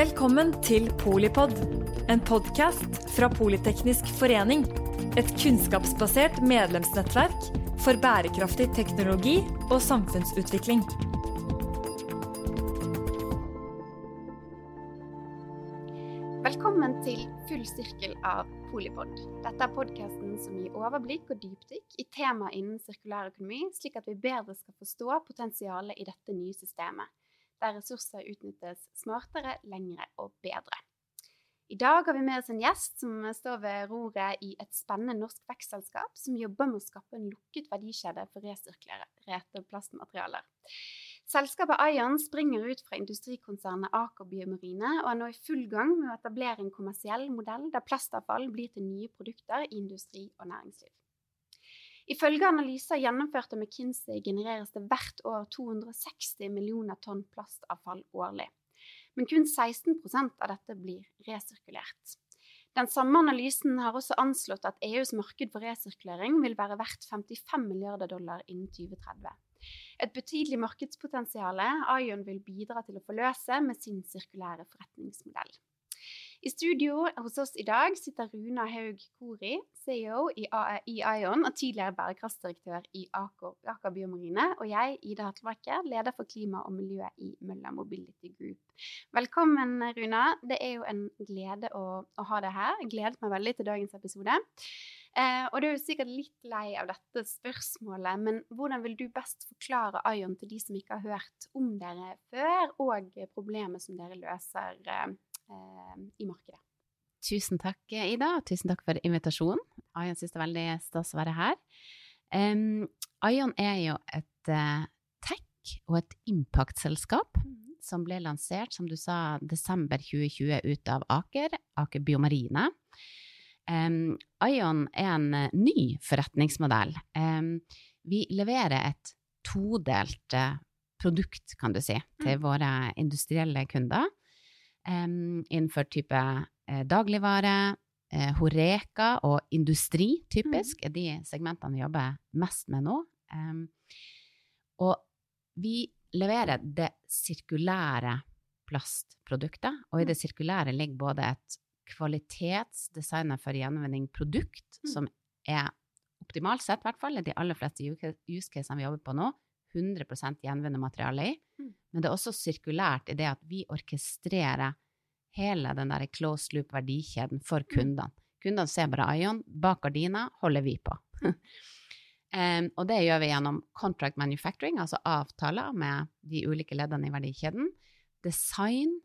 Velkommen til Polipod, en podkast fra Politeknisk forening. Et kunnskapsbasert medlemsnettverk for bærekraftig teknologi og samfunnsutvikling. Velkommen til Full sirkel av Polipod. Dette er podkasten som gir overblikk og dypdykk i temaer innen sirkulær økonomi, slik at vi bedre skal forstå potensialet i dette nye systemet der ressurser utnyttes smartere, lengre og bedre. I dag har vi med oss en gjest som står ved roret i et spennende norsk vekstselskap som jobber med å skape en lukket verdikjede for resirkulerte plastmaterialer. Selskapet Ion springer ut fra industrikonsernet Aker Biomarine og er nå i full gang med å etablere en kommersiell modell der plastavfall blir til nye produkter i industri og næringsliv. Ifølge analyser gjennomført av McKinsey genereres det hvert år 260 millioner tonn plastavfall årlig. Men kun 16 av dette blir resirkulert. Den samme analysen har også anslått at EUs marked for resirkulering vil være verdt 55 milliarder dollar innen 2030. Et betydelig markedspotensial Ion vil bidra til å forløse med sin sirkulære forretningsmodell. I studio hos oss i dag sitter Runa Haug Kori, CEO i, Ion og tidligere bærekraftsdirektør i Aker, Aker Biomarine, og jeg, Ida Hattelbakke, leder for klima og miljø i Møller Mobility Group. Velkommen, Runa. Det er jo en glede å, å ha deg her. Jeg gledet meg veldig til dagens episode. Eh, og du er jo sikkert litt lei av dette spørsmålet, men hvordan vil du best forklare Ion til de som ikke har hørt om dere før, og problemet som dere løser? Eh, i markedet. Tusen takk, Ida. Tusen takk for invitasjonen. Ion syns det er veldig stas å være her. Um, Ion er jo et uh, tech- og et impact-selskap mm. som ble lansert, som du sa, desember 2020 ut av Aker, Aker Biomarine. Um, Ion er en uh, ny forretningsmodell. Um, vi leverer et todelt uh, produkt, kan du si, til mm. våre industrielle kunder innenfor type eh, dagligvare, eh, horeka og industri, typisk, mm. er de segmentene vi jobber mest med nå. Og vi leverer det sirkulære plastproduktet, og i det mm. sirkulære ligger både et kvalitetsdesignet for gjenvinning-produkt, mm. som er optimalt sett, i hvert fall, i de aller fleste use casene vi jobber på nå, 100 gjenvunnet materiale i. Mm. Men det er også sirkulært i det at vi orkestrerer hele den der closed loop-verdikjeden for mm. kundene. Kundene ser bare Ion, bak gardina holder vi på. um, og det gjør vi gjennom contract manufacturing, altså avtaler med de ulike leddene i verdikjeden. Design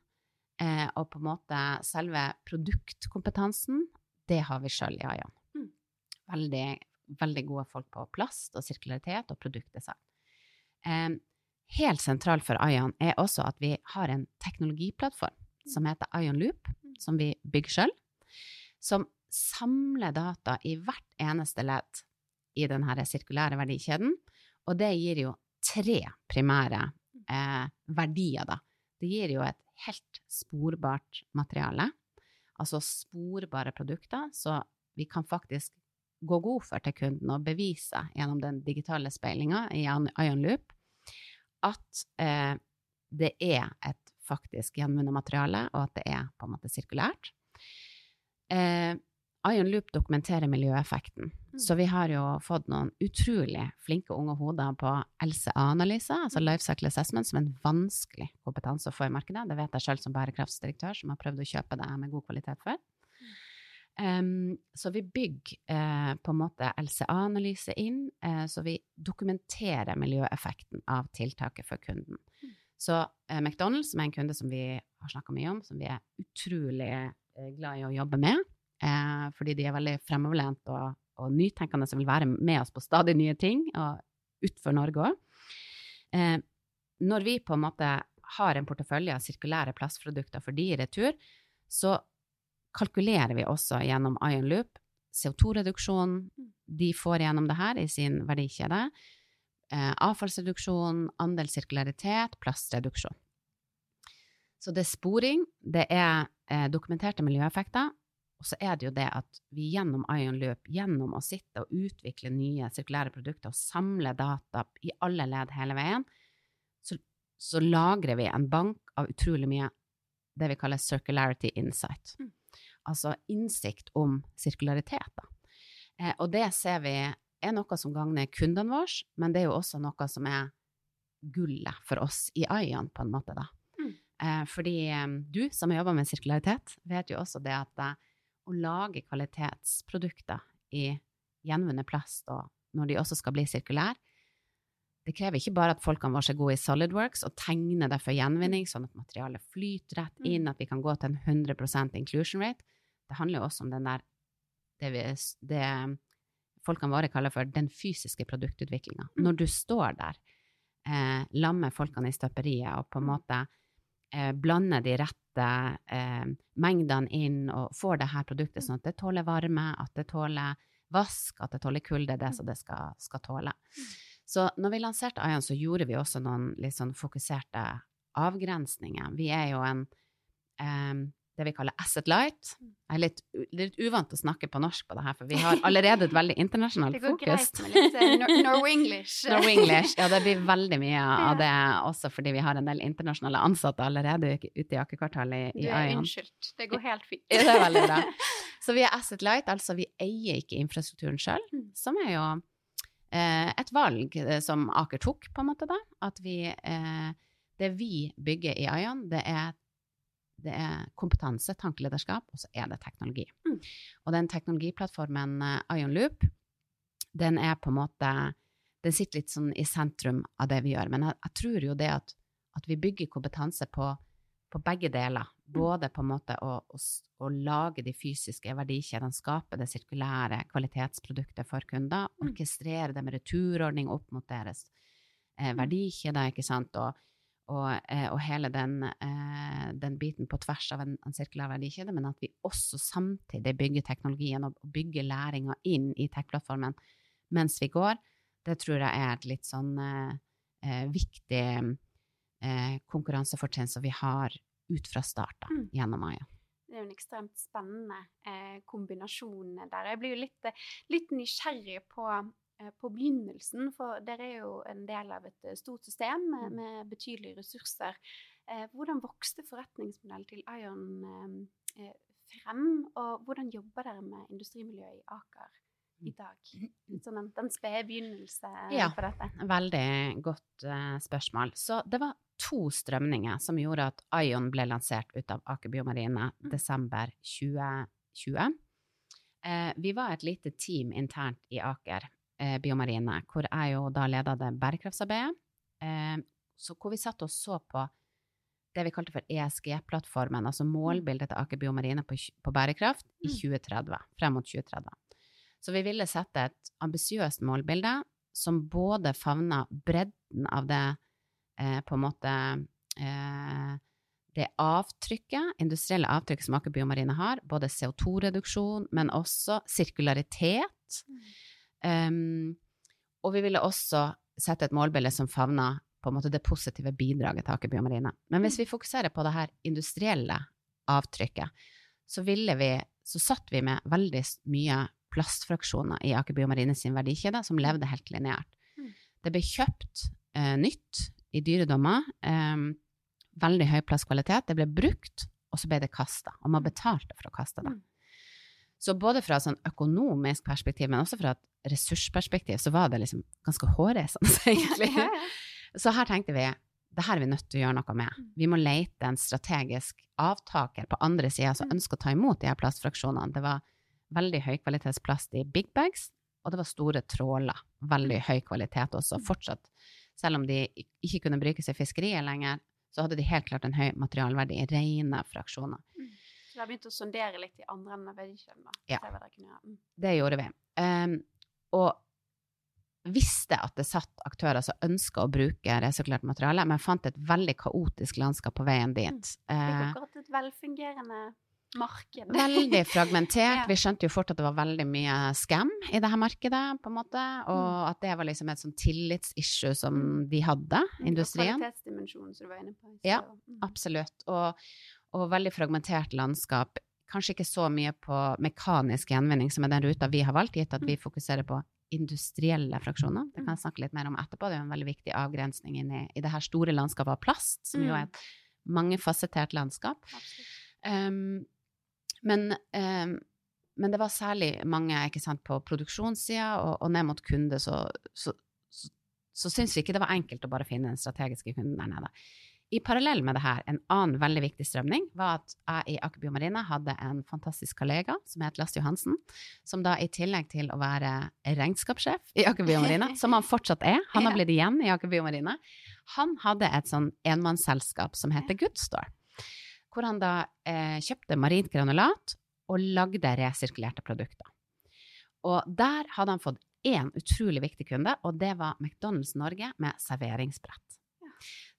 eh, og på en måte selve produktkompetansen, det har vi sjøl i Ion. Mm. Veldig, veldig gode folk på plast og sirkularitet og produktdesign. Um, helt sentralt for Ion er også at vi har en teknologiplattform som heter Ion Loop, som vi bygger sjøl, som samler data i hvert eneste ledd i denne sirkulære verdikjeden. Og det gir jo tre primære eh, verdier, da. Det gir jo et helt sporbart materiale, altså sporbare produkter, så vi kan faktisk gå god for til kunden og bevise gjennom den digitale speilinga i Ion Loop at eh, det er et faktisk gjenvunnet materiale, og at det er på en måte sirkulært. Eh, Ion Loop dokumenterer miljøeffekten. Mm. Så vi har jo fått noen utrolig flinke unge hoder på LCA-analyse, altså mm. Life Cycle Assessment, som er en vanskelig kompetanse å få i markedet. Det vet jeg selv som bærekraftsdirektør, som har prøvd å kjøpe det med god kvalitet før. Um, så vi bygger uh, på en måte LCA-analyse inn, uh, så vi dokumenterer miljøeffekten av tiltaket for kunden. Mm. Så uh, McDonald's, som er en kunde som vi har snakka mye om, som vi er utrolig glad i å jobbe med, fordi de er veldig fremoverlent og, og, nytenkende som vil være med oss på stadig nye ting, og utenfor Norge òg. når vi på en måte har en portefølje av sirkulære plastprodukter for de i retur, så kalkulerer vi også gjennom Ion Loop CO2-reduksjon de får gjennom det her i sin verdikjede, eh, avfallsreduksjon, andel sirkularitet, plastreduksjon. Så det er sporing, det er eh, dokumenterte miljøeffekter, og så er det jo det at vi gjennom Ion Loop, gjennom å sitte og utvikle nye sirkulære produkter og samle data i alle ledd hele veien, så, så lagrer vi en bank av utrolig mye det vi kaller circularity insight. Mm. Altså innsikt om sirkularitet. Da. Eh, og det ser vi er noe som gagner kundene våre, men det er jo også noe som er gullet for oss i Ayan, på en måte, da. Mm. Eh, fordi eh, du som har jobba med sirkularitet, vet jo også det at eh, å lage kvalitetsprodukter i gjenvunnet plast, og når de også skal bli sirkulære, det krever ikke bare at folkene våre er gode i SolidWorks og tegner det for gjenvinning, sånn at materialet flyter rett Mm. inn, at vi kan gå til en 100% inclusion rate. Det handler jo også om den der det, vi, det folkene våre kaller for den fysiske produktutviklinga. Mm. Når du står der, eh, lammer folkene i støperiet og på en Mm. måte eh, blander de rette eh, mengdene inn og får det her produktet sånn at det tåler varme, at det tåler vask, at det tåler kulde, det som det skal, skal tåle. Så når vi lanserte Ayan, så gjorde vi også noen litt sånn fokuserte avgrensninger. Vi er jo en em, det vi kaller asset light. Jeg er litt, litt uvant å snakke på norsk på det her, for vi har allerede et veldig internasjonalt fokus. Det går greit med litt Nor Norwenglish. Norwenglish. Ja, det blir veldig mye av det også fordi vi har en del internasjonale ansatte allerede ute i Akerkvartalet i, i Ion. unnskyldt. Det går helt fint. Ja, det er veldig bra. Så vi er asset light, altså vi eier ikke infrastrukturen sjøl, Mm. som er jo eh, et valg eh, som Aker tok, på en måte, da. At vi eh, Det vi bygger i Ion, det er, det er kompetanse, tankelederskap, og så er det teknologi. Mm. Og den teknologiplattformen Ionloop, den er på en måte Den sitter litt sånn i sentrum av det vi gjør. Men jeg, jeg tror jo det at, at vi bygger kompetanse på, på begge deler. Både på en måte å, å, å lage de fysiske verdikjedene, skape det sirkulære kvalitetsproduktet for kunder, Mm. orkestrere det med returordning opp mot deres eh, Mm. verdikjeder, ikke sant, og, og, eh, og hele den, eh, den biten på tvers av en, en sirkulær verdikjede, men at vi også samtidig bygger teknologien og, bygger læringa inn i tech-plattformen mens vi går, det tror jeg er et litt sånn eh, eh, viktig eh, konkurransefortrinn som vi har ut fra start da, Mm. gjennom Aya. Det er jo en ekstremt spennende eh, kombinasjon der. Jeg blir jo litt, litt nysgjerrig på, på begynnelsen, for dere er jo en del av et eh, stort system med, Mm. med betydelige ressurser. Eh, hvordan vokste forretningsmodellen til Ion eh, eh, frem, og hvordan jobber dere med industrimiljøet i Aker i dag? Sånn den, den spede begynnelse eh, Ja. på dette. Veldig godt eh, spørsmål. Så det var to strømninger som gjorde at Ion ble lansert ut av Aker Biomarine Mm. desember 2020. Eh, vi var et lite team internt i Aker eh, Biomarine, hvor jeg jo da leda det bærekraftsarbeidet. Eh, så hvor vi satt og så på det vi kalte for ESG-plattformen, altså målbildet til Aker Biomarine på, på bærekraft i Mm. 2030, frem mot 2030. Så vi ville sette et ambisiøst målbilde som både favna bredden av det eh, på en måte eh, det avtrykket, industrielle avtrykket som Aker Biomarine har, både CO2-reduksjon, men også sirkularitet. Um, og vi ville også sette et målbilde som favna på en måte det positive bidraget til Aker Biomarine. Men hvis vi fokuserer på det her industrielle avtrykket, så ville vi, så satt vi med veldig mye plastfraksjoner i Aker Biomarine sin verdikjede som levde helt lineært. Mm. Det ble kjøpt eh, nytt i dyredommer, eh, veldig høy plastkvalitet, det ble brukt, og så ble det kasta, og man betalte for å kaste det. Mm. Så både fra et sånn økonomisk perspektiv, men også fra et ressursperspektiv, så var det liksom ganske hårreisende, egentlig. Så her tenkte vi det her er vi nødt til å gjøre noe med. Mm. Vi må lete en strategisk avtaker på andre sida som Mm. ønsker å ta imot de her plastfraksjonene. Det var veldig høykvalitetsplast i big bags, og det var store tråler. Veldig høy kvalitet også, Mm. fortsatt. Selv om de ikke kunne brukes i fiskeriet lenger, så hadde de helt klart en høy materialverdi, i rene fraksjoner. Så dere begynte å sondere litt i andre enden av verdikjeden? Ja. Mm. Det gjorde vi. Ehm, og visste at det satt aktører som ønska å bruke resirkulert materiale, men fant et veldig kaotisk landskap på veien dit. Det Eh, akkurat et velfungerende marked. veldig fragmentert. Ja. Vi skjønte jo fort at det var veldig mye scam i det her markedet, på en måte, og Mm. at det var liksom et sånn tillitsissue som de hadde, Mm, industrien. Og kvalitetsdimensjonen som du var inne på. Ja. Mm. Absolutt. Og, og veldig fragmentert landskap. Kanskje ikke så mye på mekanisk gjenvinning, som er den ruta vi har valgt, gitt at vi fokuserer på industrielle fraksjoner. Det kan jeg snakke litt mer om etterpå. Det er en veldig viktig avgrensning inn i, i det her store landskapet av plast, som jo er et mangefasettert landskap. Um, men, um, men, det var særlig mange sant, på produksjonssida og, og, ned mot kunde, så, så, så, så syns vi ikke det var enkelt å bare finne den strategiske kunden der nede. I parallell med det her, en annen veldig viktig strømning var at jeg i Aker Biomarine hadde en fantastisk kollega som het Lasse Johansen, som da i tillegg til å være regnskapssjef i Aker Biomarine, som han fortsatt er, han har blitt igjen i Aker Biomarine, han hadde et sånn enmannsselskap som heter Goodstore hvor han da eh, kjøpte marint granulat og lagde resirkulerte produkter. Og der hadde han fått én utrolig viktig kunde, og det var McDonald's Norge med serveringsbrett.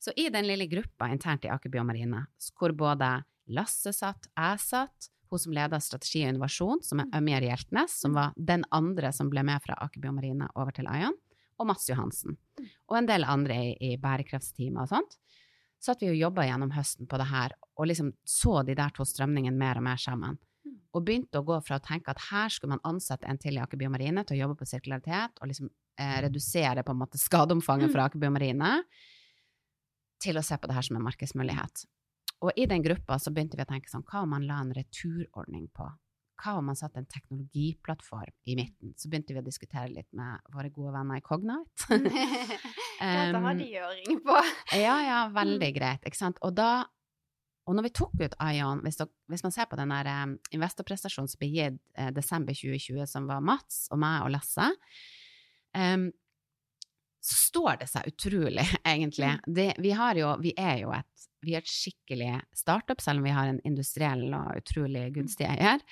Så i den lille gruppa internt i Aker Biomarine, hvor både Lasse satt, jeg satt, hun som leda strategi og innovasjon, som er. Ømjer Hjeltnes, som var den andre som ble med fra Aker Biomarine over til Ion, og Mats Johansen. Og en del andre i, i bærekraftsteamet og sånt Så at vi jo jobba gjennom høsten på det her, og liksom så de der to strømningene mer og mer sammen. Mm. Og begynte å gå fra å tenke at her skulle man ansette en til i Aker Biomarine til å jobbe på sirkularitet og liksom eh, redusere på en måte skadeomfanget fra mm. Aker Biomarine, til å se på det her som en markedsmulighet. Og i den gruppa så begynte vi å tenke sånn, hva om man la en returordning på hva om man satte en teknologiplattform i midten? Så begynte vi å diskutere litt med våre gode venner i Cognite. Dette har de å ringe på. ja, ja, veldig greit. Ikke sant. Og da og når vi tok ut Ion, hvis, dere, hvis man ser på den der um, investorprestasjonen som ble gitt eh, desember 2020, som var Mats og meg og Lasse, um, så står det seg utrolig, egentlig. Mm. Det, vi, jo, vi, er jo et, vi er et skikkelig startup, selv om vi har en industriell og utrolig gunstig mm. eier.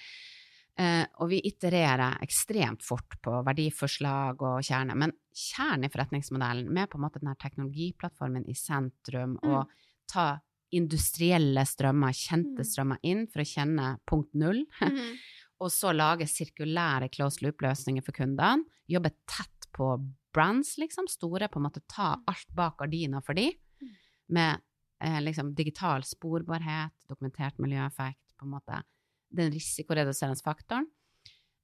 Uh, og vi itererer ekstremt fort på verdiforslag og kjerne. Men kjernen i forretningsmodellen, med på en måte denne teknologiplattformen i sentrum, mm. og ta industrielle strømmer, kjente mm. strømmer inn for å kjenne punkt null, mm. og så lage sirkulære close loop-løsninger for kundene, jobbe tett på brands, liksom, store, på en måte ta mm. alt bak gardina for de, med eh, liksom digital sporbarhet, dokumentert miljøeffekt, på en måte den risikoreduserende faktoren,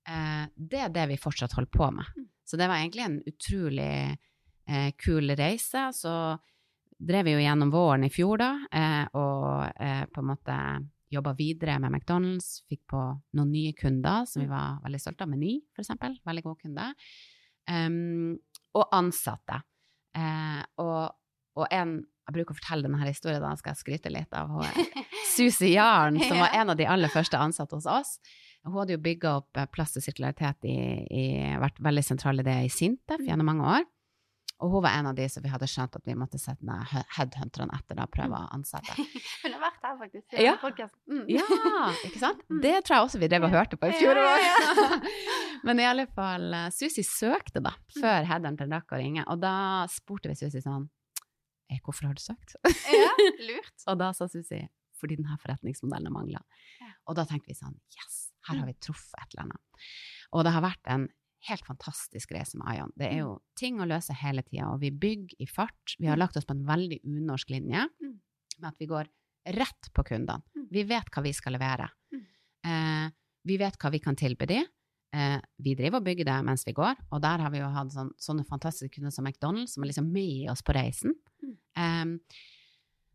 eh, det er det vi fortsatt holder på med. Mm. Så det var egentlig en utrolig eh, kul reise. Så drev vi jo gjennom våren i fjor, da, eh, og eh, på en måte jobba videre med McDonald's, fikk på noen nye kunder som vi mm. var veldig stolte av. Meny, for eksempel. Veldig god kunder. Um, og ansatte. Eh, og, og en jeg bruker å fortelle denne historien, da skal jeg skryte litt av hun, Susi Jarn, som var en av de aller første ansatte hos oss. Hun hadde jo bygga opp plast og sirkularitet i, i, vært veldig sentral i det i Sintef gjennom mange år. Og hun var en av de som vi hadde skjønt at vi måtte sette ned headhunterne etter, da, prøve å ansette. Hun har vært her, faktisk. Ja. Mm. ja, ikke sant? Mm. Det tror jeg også vi drev og hørte på i fjor. Ja, ja, Men i alle fall, eh, Susi søkte da, mm. før headhunteren rakk å ringe, og da spurte vi Susi sånn eh, Hvorfor har du søkt? ja, lurt. og da sa Susi fordi denne forretningsmodellen mangla. Og da tenkte vi sånn Yes, her har vi truffet et eller annet. Og det har vært en helt fantastisk reise med Ion. Det er jo mm. ting å løse hele tida, og vi bygger i fart. Vi har mm. lagt oss på en veldig unorsk linje mm. med at vi går rett på kundene. Vi vet hva vi skal levere. Eh, vi vet hva vi kan tilby de. Eh, vi driver og bygger det mens vi går, og der har vi jo hatt sånne, sånne fantastiske kunder som McDonald's, som er liksom med oss på reisen. Eh,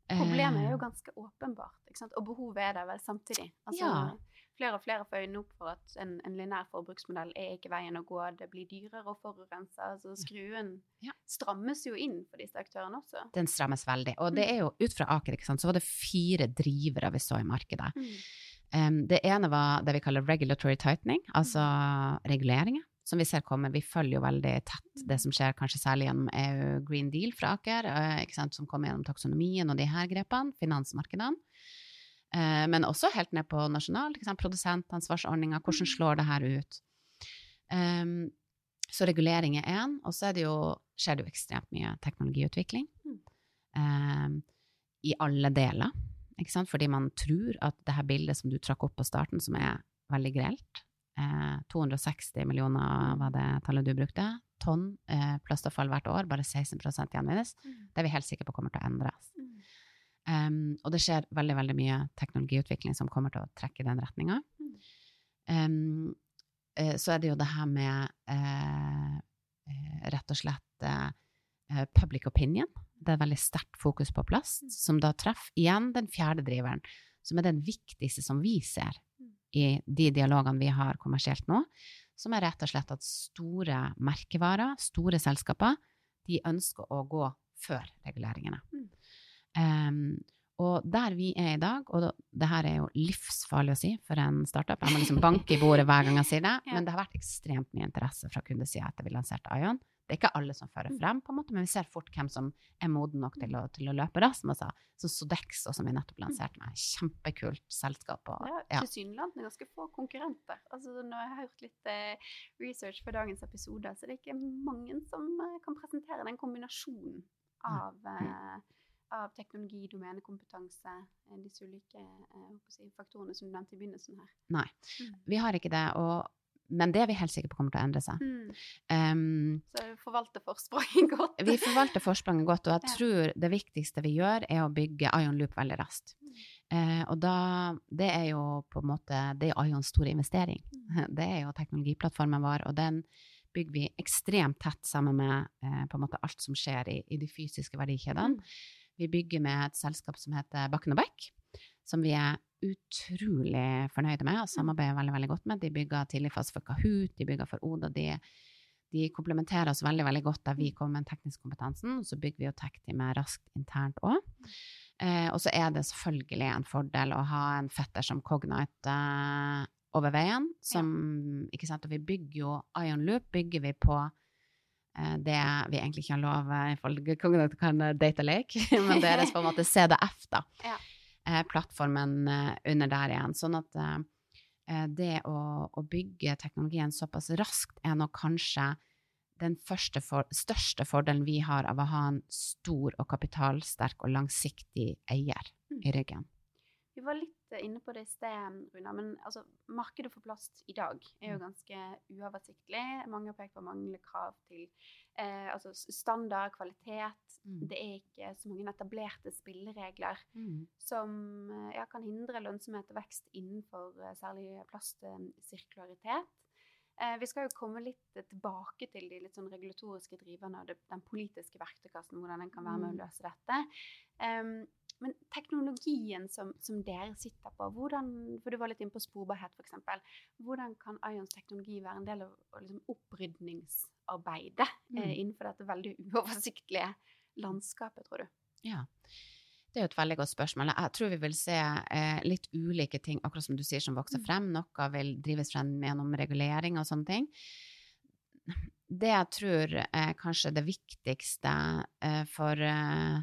Problemet er jo ganske åpenbart, og behovet er der vel samtidig. Altså, ja flere og flere får øynene opp for at en, en linær forbruksmodell er ikke veien å gå. Det blir dyrere å forurense. Altså skruen ja. strammes jo inn for disse aktørene også. Den strammes veldig. Og det mm. er jo ut fra Aker, ikke sant, så var det fire drivere vi så i markedet. Mm. Um, det ene var det vi kaller regulatory tightening, altså mm. reguleringer. Som vi ser kommer. Vi følger jo veldig tett det som skjer, kanskje særlig gjennom EU Green Deal fra Aker, uh, som kommer gjennom taksonomien og de her grepene, finansmarkedene. Eh, men også helt ned på nasjonal. Produsentansvarsordninga, hvordan mm. slår det her ut? Um, så regulering er én, og så skjer det jo ekstremt mye teknologiutvikling. Um, I alle deler, fordi man tror at det her bildet som du trakk opp på starten, som er veldig grelt eh, 260 millioner var det tallet du brukte. Tonn eh, plastavfall hvert år, bare 16 gjenvinnes. Mm. Det er vi helt sikre på kommer til å endres. Mm. Um, og det skjer veldig, veldig mye teknologiutvikling som kommer til å trekke i den retninga. Um, uh, så er det jo det her med uh, uh, rett og slett public opinion. Det er veldig sterkt fokus på plast, som da treffer igjen den fjerde driveren, som er den viktigste som vi ser i de dialogene vi har kommersielt nå, som er rett og slett at store merkevarer, store selskaper, de ønsker å gå før reguleringene. Mm. Um, og der vi er i dag, og det her er jo livsfarlig å si for en startup, jeg må liksom banke i bordet hver gang jeg sier det, Ja. men det har vært ekstremt mye interesse fra kundesida etter vi lanserte Ion. Det er ikke alle som fører Mm. frem, på en måte, men vi ser fort hvem som er moden nok til å, til å løpe raskt. som jeg sa. Så Sodex, som vi nettopp lanserte med, kjempekult selskap. Og, Det ja. tilsynelatende ganske få konkurrenter. Altså, når jeg har hørt litt eh, research for dagens episode, så det er ikke mange som eh, kan presentere den kombinasjonen av, eh, av teknologi, domenekompetanse, eh, disse ulike eh, si, faktorene som du nevnte i begynnelsen her. Nei, Mm. vi har ikke det. Og, men det er vi helt sikre på kommer til å endre seg. Um, Så forvalter forspranget godt. vi forvalter forspranget godt, og jeg Ja. tror det viktigste vi gjør, er å bygge Ion Loop veldig raskt. Mm. Eh, og da, det er jo på en måte, det er Ions store investering. Mm. Det er jo teknologiplattformen vår, og den bygger vi ekstremt tett sammen med uh, på en måte alt som skjer i, i de fysiske verdikjedene. Vi bygger med et selskap som heter Bakken og Beck, som vi er utrolig fornøyde med og samarbeider veldig veldig godt med. De bygger tidlig fase for Kahoot, de bygger for Oda. De, de komplementerer oss veldig veldig godt der vi kommer med den tekniske kompetansen. Og så bygger vi jo tech-teamet raskt internt òg. Eh, og så er det selvfølgelig en fordel å ha en fetter som Cognite eh, over veien. Som, ikke sant? Og vi bygger jo Ion Loop bygger vi på det vi egentlig ikke har lov eh, ifølge Cognite kan date data lake, men det er på en måte CDF, da. Ja. Eh, plattformen eh, under der igjen. Sånn at eh, eh, det å, å bygge teknologien såpass raskt er nok kanskje den for, største fordelen vi har av å ha en stor og kapitalsterk og langsiktig eier Mm. i ryggen. Vi var litt eh, inne på det i sted, Runa, men altså, markedet for plast i dag er jo ganske uoversiktlig. Mange har pekt på manglende krav til eh, altså standard, kvalitet. Mm. Det er ikke så mange etablerte spilleregler som eh, ja, kan hindre lønnsomhet og vekst innenfor eh, særlig plastsirkularitet. Eh, vi skal jo komme litt tilbake til de litt sånn regulatoriske driverne og den politiske verktøykassen, hvordan den kan være med Mm. å løse dette. Em, men teknologien som, som dere sitter på, hvordan, for du var litt inne på sporbarhet f.eks. Hvordan kan Ions teknologi være en del av av liksom, opprydningsarbeidet Mm. eh, innenfor dette veldig uoversiktlige landskapet, tror du? Ja. Det er jo et veldig godt spørsmål. Jeg tror vi vil se eh, litt ulike ting, akkurat som du sier, som vokser Mm. frem. Noe vil drives frem gjennom regulering og sånne ting. Det jeg tror er kanskje det viktigste eh, for eh,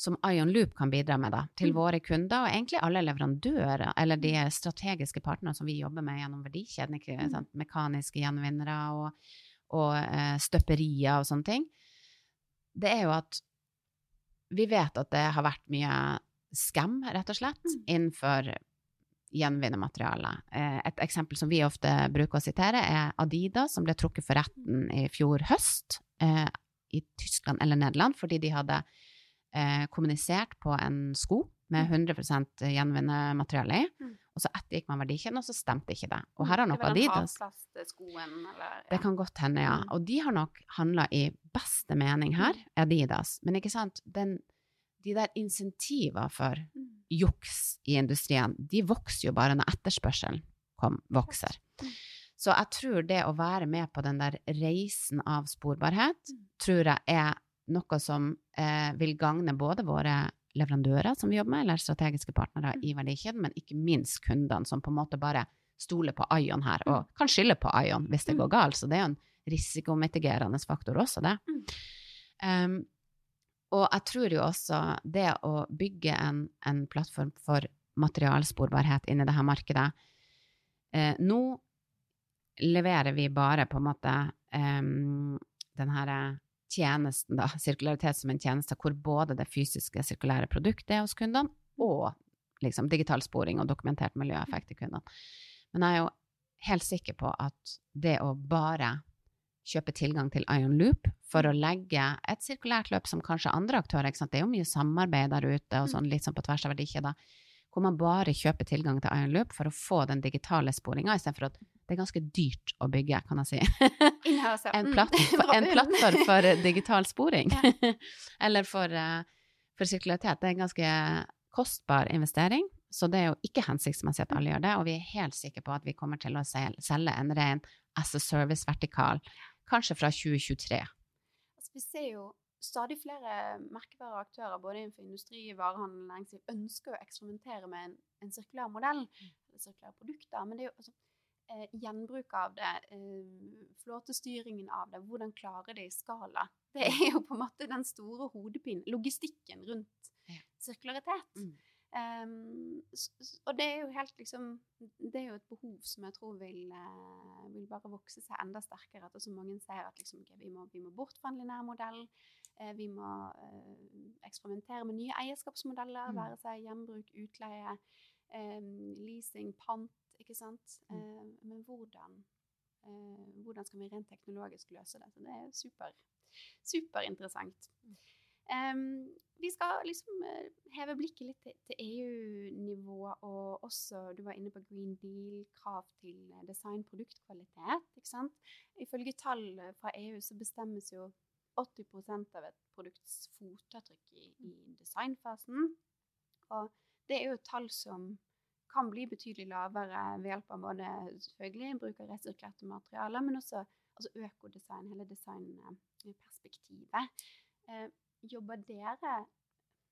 som Ion Loop kan bidra med da, til Mm. våre kunder, og egentlig alle leverandører, eller de strategiske partnerne som vi jobber med gjennom verdikjeden, ikke Mm. mekaniske gjenvinnere og, og uh, støperier og sånne ting, det er jo at vi vet at det har vært mye skam, rett og slett, Mm. innenfor gjenvinnermateriale. Eh, Et eksempel som vi ofte bruker å sitere, er Adidas, som ble trukket for retten i fjor høst eh, i Tyskland eller Nederland, fordi de hadde eh, kommunisert på en sko med 100 gjenvinnermateriale i, Mm. og så ettergikk man verdikjeden, og så stemte ikke det. Og her har nok Adidas skoen, eller det kan godt hende, ja. Mm. Og de har nok handla i beste mening her, Adidas. Men ikke sant, Den, de der insentiver for Mm. juks i industrien, de vokser jo bare når etterspørselen kom, vokser. Mm. Så jeg tror det å være med på den der reisen av sporbarhet, Mm. tror jeg er noe som eh, vil gagne både våre leverandører som vi jobber med, eller strategiske partnere Mm. i verdikjeden, men ikke minst kundene, som på en måte bare stoler på Ion her, og Mm. kan skylde på Ion hvis det Mm. går galt. Så det er jo en risikomitigerende faktor også, det. Um, og jeg tror jo også det å bygge en, en plattform for materialsporbarhet inn i det her markedet eh, Nå leverer vi bare på en måte um, den her tjenesten, da, sirkularitet som en tjeneste, hvor både det fysiske sirkulære produktet er hos kundene, og liksom digital sporing og dokumentert miljøeffekt til kundene. Men jeg er jo helt sikker på at det å bare kjøpe tilgang til Ion Loop for å legge et sirkulært løp som kanskje andre aktører, ikke sant? det er jo mye samarbeid der ute, og sånn, litt sånn på tvers av verdikjeder, hvor man bare kjøper tilgang til Iron Loop for å få den digitale sporinga, istedenfor at det er ganske dyrt å bygge, kan jeg si. En, Mm. plattform, en plattform for digital sporing. Eller for, eh, for sirkularitet. Det er en ganske kostbar investering, så det er jo ikke hensiktsmessig at alle gjør det. Og vi er helt sikre på at vi kommer til å selge en ren as a service-vertikal, kanskje fra 2023. Altså, vi ser jo stadig flere merkevarer og aktører både innenfor industri, varehandel og næringsliv ønsker å eksperimentere med en, en sirkulær modell, eller sirkulære produkter. Men det er jo altså, eh, gjenbruk av det, eh, flåtestyringen av det, hvordan klare det i skala. Det er jo på en måte den store hodepinen, logistikken rundt sirkularitet. Mm. Um, og det er jo helt liksom Det er jo et behov som jeg tror vil, eh, vil bare vokse seg enda sterkere. At så mange ser at liksom, okay, vi, må, vi må bort fra en linær modell. Eh, vi må eh, eksperimentere med nye eierskapsmodeller, Mm. være seg gjenbruk, utleie, eh, leasing, pant, ikke sant. Mm. Men hvordan, hvordan skal vi rent teknologisk løse det? Så det er super, superinteressant. Em, vi skal liksom heve blikket litt til, til EU-nivå, og også Du var inne på Green Deal, krav til design, produktkvalitet. ikke sant? Ifølge tall fra EU så bestemmes jo 80% av et produkts fotavtrykk i, i designfasen. Og det er jo tall som kan bli betydelig lavere ved hjelp av både selvfølgelig bruk av resirkulerte materialer, men også altså økodesign, hele designperspektivet. Eh, jobber dere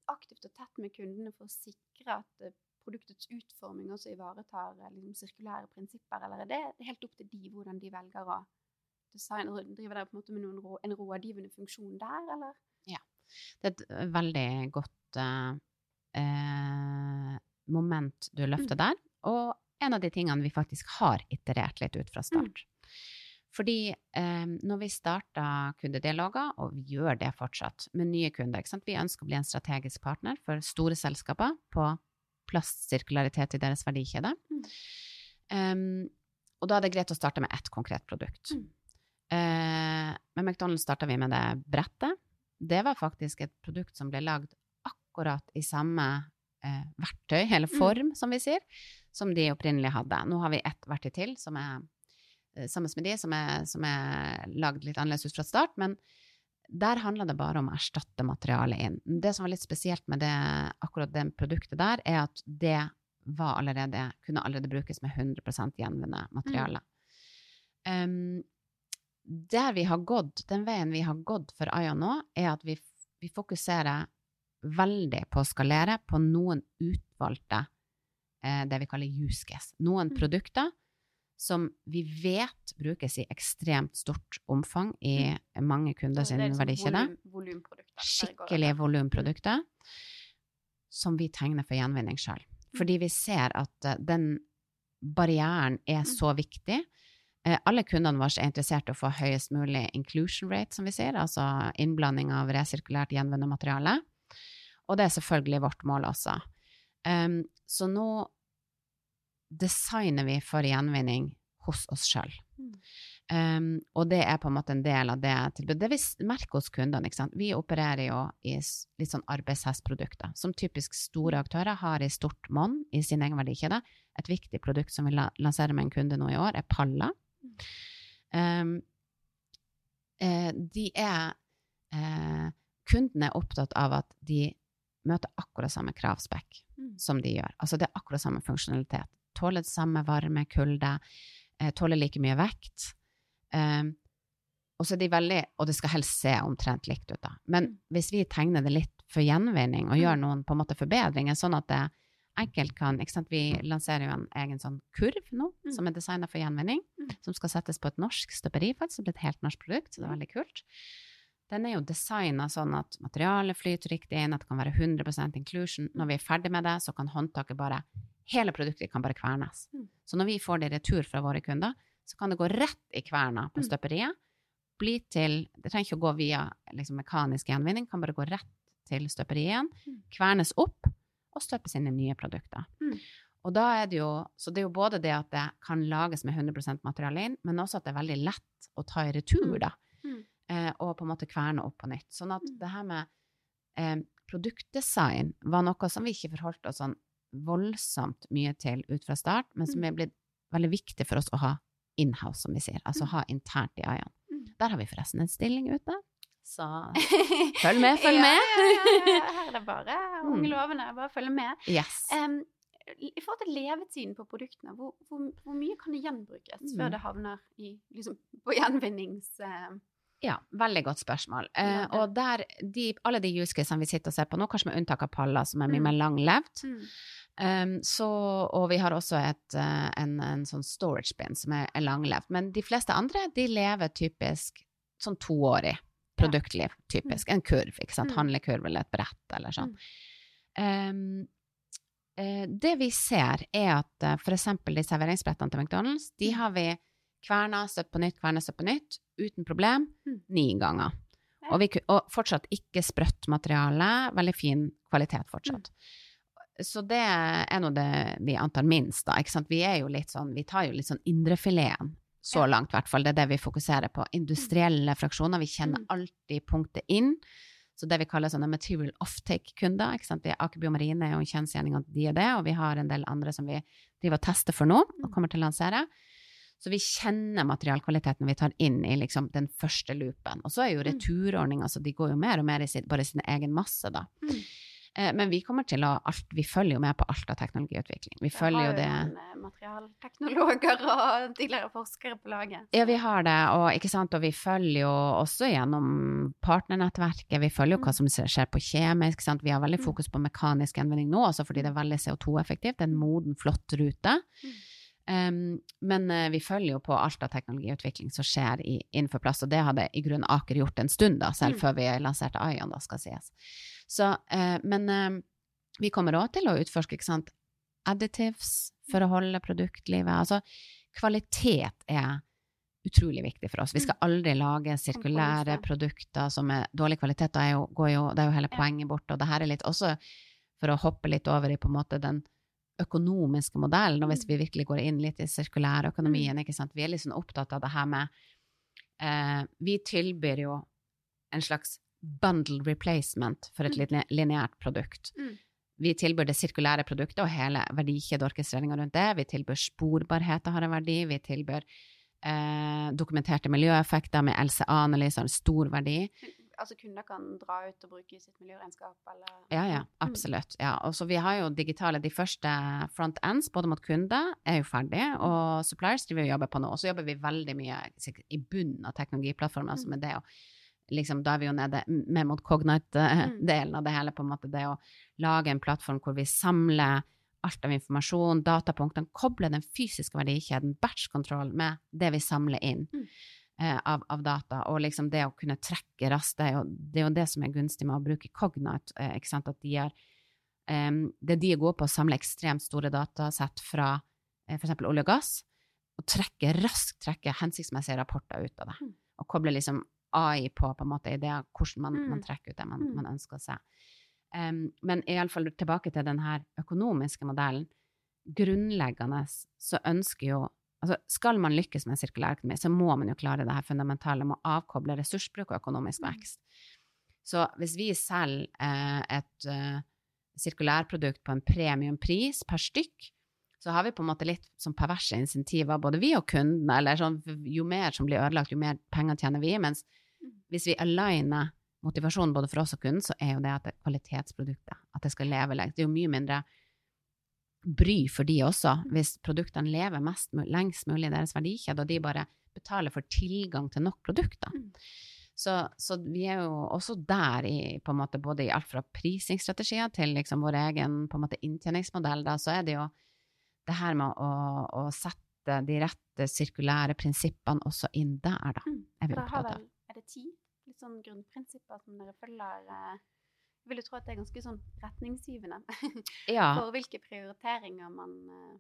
aktivt og tett med kundene for å sikre at eh, produktets utforming også ivaretar eh, liksom, sirkulære prinsipper, eller er det helt opp til de hvordan de velger å designe? Driver dere på en måte med noen rå, en rådgivende funksjon der, eller? Ja. Det er et veldig godt eh, moment du løfter der, og en av de tingene vi faktisk har iterert litt ut fra start. Fordi eh, når vi starta kundedialoger, og vi gjør det fortsatt med nye kunder ikke sant? Vi ønsker å bli en strategisk partner for store selskaper på plastsirkularitet i deres verdikjede. Mm. Um, og da er det greit å starte med ett konkret produkt. Mm. Med McDonald's starta vi med det brettet. Det var faktisk et produkt som ble lagd akkurat i samme eh, verktøy, eller Mm. form, som vi sier, som de opprinnelig hadde. Nå har vi ett verktøy til som er eh, sammen med de, som er, som er lagd litt annerledes ut fra start, men der handler det bare om å erstatte materialet inn. Det som var litt spesielt med det, akkurat det produktet der, er at det var allerede, kunne allerede brukes med 100 gjenvunnet materiale. Um, der vi har gått, den veien vi har gått for Aya nå, er at vi, vi fokuserer veldig på å skalere på noen utvalgte, eh, det vi kaller use case. Noen Mm. produkter som vi vet brukes i ekstremt stort omfang i mange kunder sin liksom verdikjede. volum- Volumprodukter. der Skikkelig over. volumprodukter som vi tegner for gjenvinning sjøl. Fordi vi ser at eh, den barrieren er så viktig. Eh, Alle kundene våre er interessert i å få høyest mulig inclusion rate, som vi sier, altså innblanding av resirkulært gjenvunnet materiale. Og det er selvfølgelig vårt mål også. Um, så nå designer vi for gjenvinning hos oss sjøl. Mm. Um, og det er på en måte en del av det tilbudet. Det vi merker hos kundene, ikke sant. Vi opererer jo i litt sånn arbeidshestprodukter, som typisk store aktører har i stort monn i sin egen verdikjede. Et viktig produkt som vi lanserer med en kunde nå i år, er paller. Um, eh, de er eh, Kundene er opptatt av at de møter akkurat samme kravspekk Mm. som de gjør. Altså det er akkurat samme funksjonalitet. Tåler samme varme, kulde, eh, tåler like mye vekt. Um, og så er de veldig, og det skal helst se omtrent likt ut, da. Men Mm. hvis vi tegner det litt for gjenvinning, og gjør Mm. noen på en måte forbedringer, sånn at det enkelt kan? Vi lanserer jo en egen sånn kurv nå, Mm. som er designa for gjenvinning, Mm. som skal settes på et norsk støperi, faktisk. Det blir et helt norsk produkt, så det er veldig kult. Den er jo designa sånn at materialet flyter riktig inn, at det kan være 100% inclusion. Når vi er ferdig med det, så kan håndtaket bare Hele produktet kan bare kvernes. Mm. Så når vi får det i retur fra våre kunder, så kan det gå rett i kverna på Mm. støperiet. Bli til Det trenger ikke å gå via liksom, mekanisk gjenvinning, kan bare gå rett til støperiet igjen. Mm. Kvernes opp og støpe i nye produkter. Mm. Og da er det jo Så det er jo både det at det kan lages med 100 materiale inn, men også at det er veldig lett å ta i retur, Mm. da. Mm. Eh, og på en måte kverne opp på nytt. Sånn at Mm. det her med eh, produktdesign var noe som vi ikke forholdt oss sånn voldsomt mye til ut fra start, men som Mm. er blitt veldig viktig for oss å ha inhouse, som vi sier. Altså Mm. ha internt i. Mm. Der har vi forresten en stilling ute. Så Følg med, følg med. Ja, ja. Her er det bare unge Mm. lovende. Bare følg med. yes. Um, I forhold til levetiden på produktene, hvor, hvor, hvor mye kan det gjenbrukes Mm. før det havner i, liksom, på gjenvinnings... Uh... Ja, veldig godt spørsmål. Det. og der, de, alle de juicecasene vi sitter og ser på nå, kanskje med unntak av Palla, som er mye Mm. mer langlevd, mm. Um, så, og vi har også et, uh, en, en sånn storage bin som er, er langlevd. Men de fleste andre de lever typisk sånn toårig produktliv. Typisk. En kurv, ikke sant. Mm. Handlekurv eller et brett eller sånn. Um, det vi ser, er at eh, eksempel de serveringsbrettene til McDonald's, de Mm. har vi kverna, støtt på nytt, kverna, støtt på nytt, uten problem, ni ganger. Og, vi, og fortsatt ikke sprøtt materiale, veldig fin kvalitet fortsatt. Så det er nå det vi antar minst, da. Ikke sant? Vi er jo litt sånn, vi tar jo litt sånn indrefileten, så langt i hvert fall. Det er det vi fokuserer på. Industrielle fraksjoner. Vi kjenner Mm. alltid punktet inn. Så det vi kaller sånne material offtake-kunder. ikke sant? Aker Biomarine er jo en kjensgjerning at de er det, og vi har en del andre som vi driver og tester for nå, og Mm. kommer til å lansere. Så vi kjenner materialkvaliteten vi tar inn i liksom den første loopen. Og så er jo Mm. returordninga, så de går jo mer og mer i sin, bare sin egen masse, da. Mm. Eh, Men vi kommer til å alt, vi følger jo med på alt av teknologiutvikling. Vi følger jo det materialteknologer og tidligere forskere på laget. Ja, vi har det, og, ikke sant? og vi følger jo også gjennom partnernettverket. Vi følger jo hva Mm. som skjer på kjemisk. Sant? Vi har veldig Mm. fokus på mekanisk gjenvinning nå, også fordi det er veldig CO2-effektivt. Det er en moden, flott rute. Mm. Um, men uh, vi følger jo på alt av teknologiutvikling som skjer i, innenfor plast, og det hadde i grunnen Aker gjort en stund, da, selv Mm. før vi lanserte Ion, da, skal sies. Så, eh, men eh, vi kommer òg til å utforske ikke sant, additives for å holde produktlivet. Altså, kvalitet er utrolig viktig for oss. Vi skal aldri lage sirkulære produkter som er dårlig kvalitet. Da er jo, går jo, det er jo hele poenget bort. Og det her er litt også for å hoppe litt over i på en måte den økonomiske modellen, og hvis Mm. vi virkelig går inn litt i sirkulærøkonomien, ikke sant. Vi er litt sånn opptatt av det her med eh, Vi tilbyr jo en slags bundled replacement for et Mm. lineært produkt. Mm. Vi tilbyr det sirkulære produktet og hele verdikjedeorkestreringa rundt det. Vi tilbyr sporbarhet har en verdi. Vi tilbyr eh, dokumenterte miljøeffekter med LCA-analyser, en stor verdi. Altså kunder kan dra ut og bruke i sitt miljøregnskap, eller Ja, ja, Mm. absolutt. Ja. Og så vi har jo digitale, de første front ends, både mot kunder, er jo ferdig, og suppliers driver vi og jobber på nå. Og så jobber vi veldig mye sikkert i bunnen av teknologiplattformen, altså Mm. med det å liksom, da er vi jo nede mer mot Cognite-delen av det hele, på en måte. Det å lage en plattform hvor vi samler alt av informasjon, datapunktene, koble den fysiske verdikjeden, batch-kontroll, med det vi samler inn Mm. eh, av, av data, og liksom det å kunne trekke raskt, det det, er jo det som er gunstig med å bruke Cognite, eh, ikke sant, at de er eh, det de er gode på, å samle ekstremt store datasett fra eh, eksempel olje og gass, og trekke raskt trekke hensiktsmessige rapporter ut av det, Mm. og koble liksom AI på på en måte i det hvordan man, Mm. man trekker ut det man, Mm. man ønsker å se. Um, men iallfall tilbake til den her økonomiske modellen. Grunnleggende så ønsker jo altså Skal man lykkes med sirkulærøkonomi, så må man jo klare det her fundamentale med å avkoble ressursbruk og økonomisk Mm. vekst. Så hvis vi selger eh, et eh, sirkulærprodukt på en premiumpris per stykk, så har vi på en måte litt sånn perverse insentiver, både vi og kundene. eller sånn jo mer som blir ødelagt, jo mer penger tjener vi, mens Mm. hvis vi aligner motivasjonen både for oss og kunden, så er jo det at det er kvalitetsproduktet, at det skal leve lenge. Det er jo mye mindre bry for de også, hvis produktene lever mest, lengst mulig i deres verdikjede, og de bare betaler for tilgang til nok produkter. Mm. Så, så vi er jo også der i på en måte både i alt fra prisingsstrategier til liksom vår egen på en måte inntjeningsmodell, da, så er det jo det her med å, å sette de rette sirkulære prinsippene også inn der, da, Mm. er vi opptatt av. er det ti litt sånn grunnprinsipper som dere følger? eh, Jeg vil jo tro at det er ganske sånn retningsgivende Ja, for hvilke prioriteringer man, eh,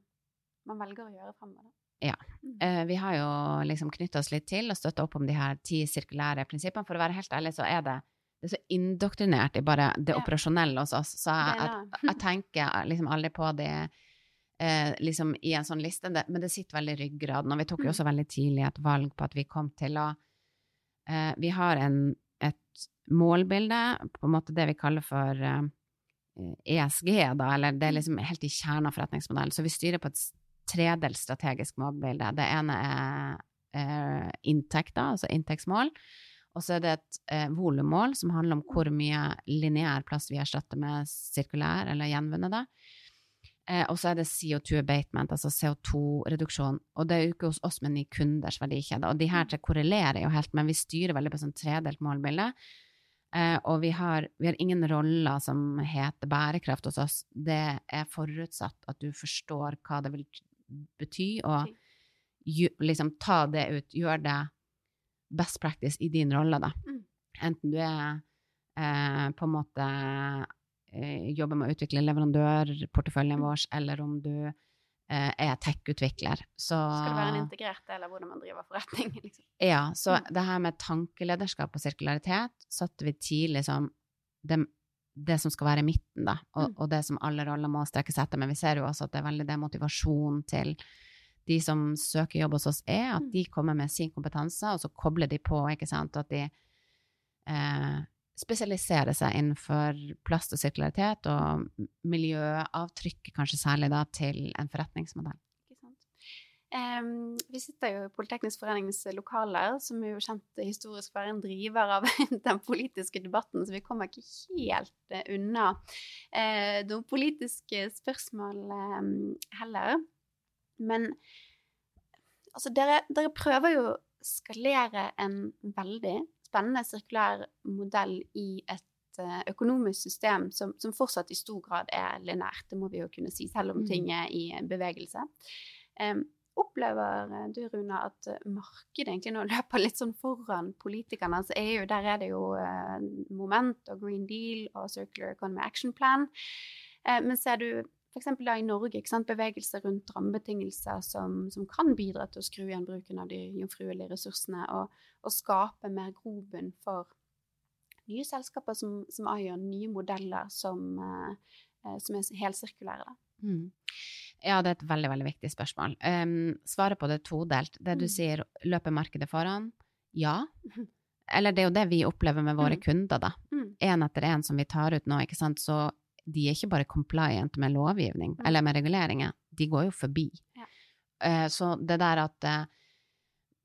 man velger å gjøre fremover. Ja. Eh, vi har jo liksom knytta oss litt til og støtta opp om de her ti sirkulære prinsippene. For å være helt ærlig, så er det, det er så indoktrinert i bare det Ja. operasjonelle hos oss. Så jeg, jeg, jeg tenker liksom aldri på det eh, liksom i en sånn liste, men det sitter veldig i ryggraden. Og vi tok jo Mm. også veldig tidlig et valg på at vi kom til å eh, Vi har en, et målbilde, på en måte det vi kaller for eh, ESG, da, eller det er liksom helt i kjernen av forretningsmodellen. Så vi styrer på et tredelt strategisk målbilde. Det ene er eh, inntekter, altså inntektsmål. Og så er det et eh, volummål som handler om hvor mye lineær plass vi erstatter med sirkulær eller gjenvunnet. da. Eh, og så er det CO2 abatement, altså CO2-reduksjon. Og det er jo ikke hos oss, men i kunders verdikjede. Og de her tre korrelerer jo helt, men vi styrer veldig på sånn tredelt målbilde. Eh, og vi har, vi har, ingen roller som heter bærekraft hos oss. Det er forutsatt at du forstår hva det vil bety, og ju, liksom ta det ut. Gjør det best practice i din rolle, da. Mm. Enten du er eh, på en måte jobber med å utvikle leverandørporteføljen vår, eller om du eh, er tech-utvikler. Skal det være en integrert del av hvordan man driver forretning? Liksom. Ja, så mm. det her med tankelederskap og sirkularitet satte vi tidlig som det, det som skal være i midten, da, og, mm. og, det som alle roller må strekke seg etter. Men vi ser jo også at det er veldig det motivasjonen til de som søker jobb hos oss, er at mm. de kommer med sin kompetanse, og så kobler de på, ikke sant, og at de eh, spesialiserer seg innenfor plast og sirkularitet og miljøavtrykk, kanskje særlig da, til en forretningsmodell. Um, vi sitter jo i Politeknisk forenings lokaler, som er jo kjent historisk for en driver av den politiske debatten, så vi kommer ikke helt uh, unna uh, noen politiske spørsmål um, heller. Men altså, dere, dere prøver jo å skalere en veldig spennende sirkulær modell i et uh, økonomisk system som, som, fortsatt i stor grad er linært, det må vi jo kunne si, selv om mm. ting er i bevegelse. Um, opplever du, Runa, at markedet egentlig nå løper litt sånn foran politikerne? Altså EU, der er det jo uh, Moment og Green Deal og Circular Economy Action Plan. Uh, men ser du f.eks. i Norge ikke sant, bevegelser rundt rammebetingelser som, som, kan bidra til å skru igjen bruken av de jomfruelige ressursene, og, og skape mer grobunn for nye selskaper som, som Ion, nye modeller som, eh, som er helsirkulære. Mm. Ja, det er et veldig veldig viktig spørsmål. Um, svaret på det er todelt. Det du mm. sier, løper markedet foran? Ja. Eller det er jo det vi opplever med våre mm. kunder, da. Én mm. etter én som vi tar ut nå, ikke sant, så de er ikke bare compliant med lovgivning mm. eller med reguleringer, de går jo forbi. Ja. Uh, så det der at uh,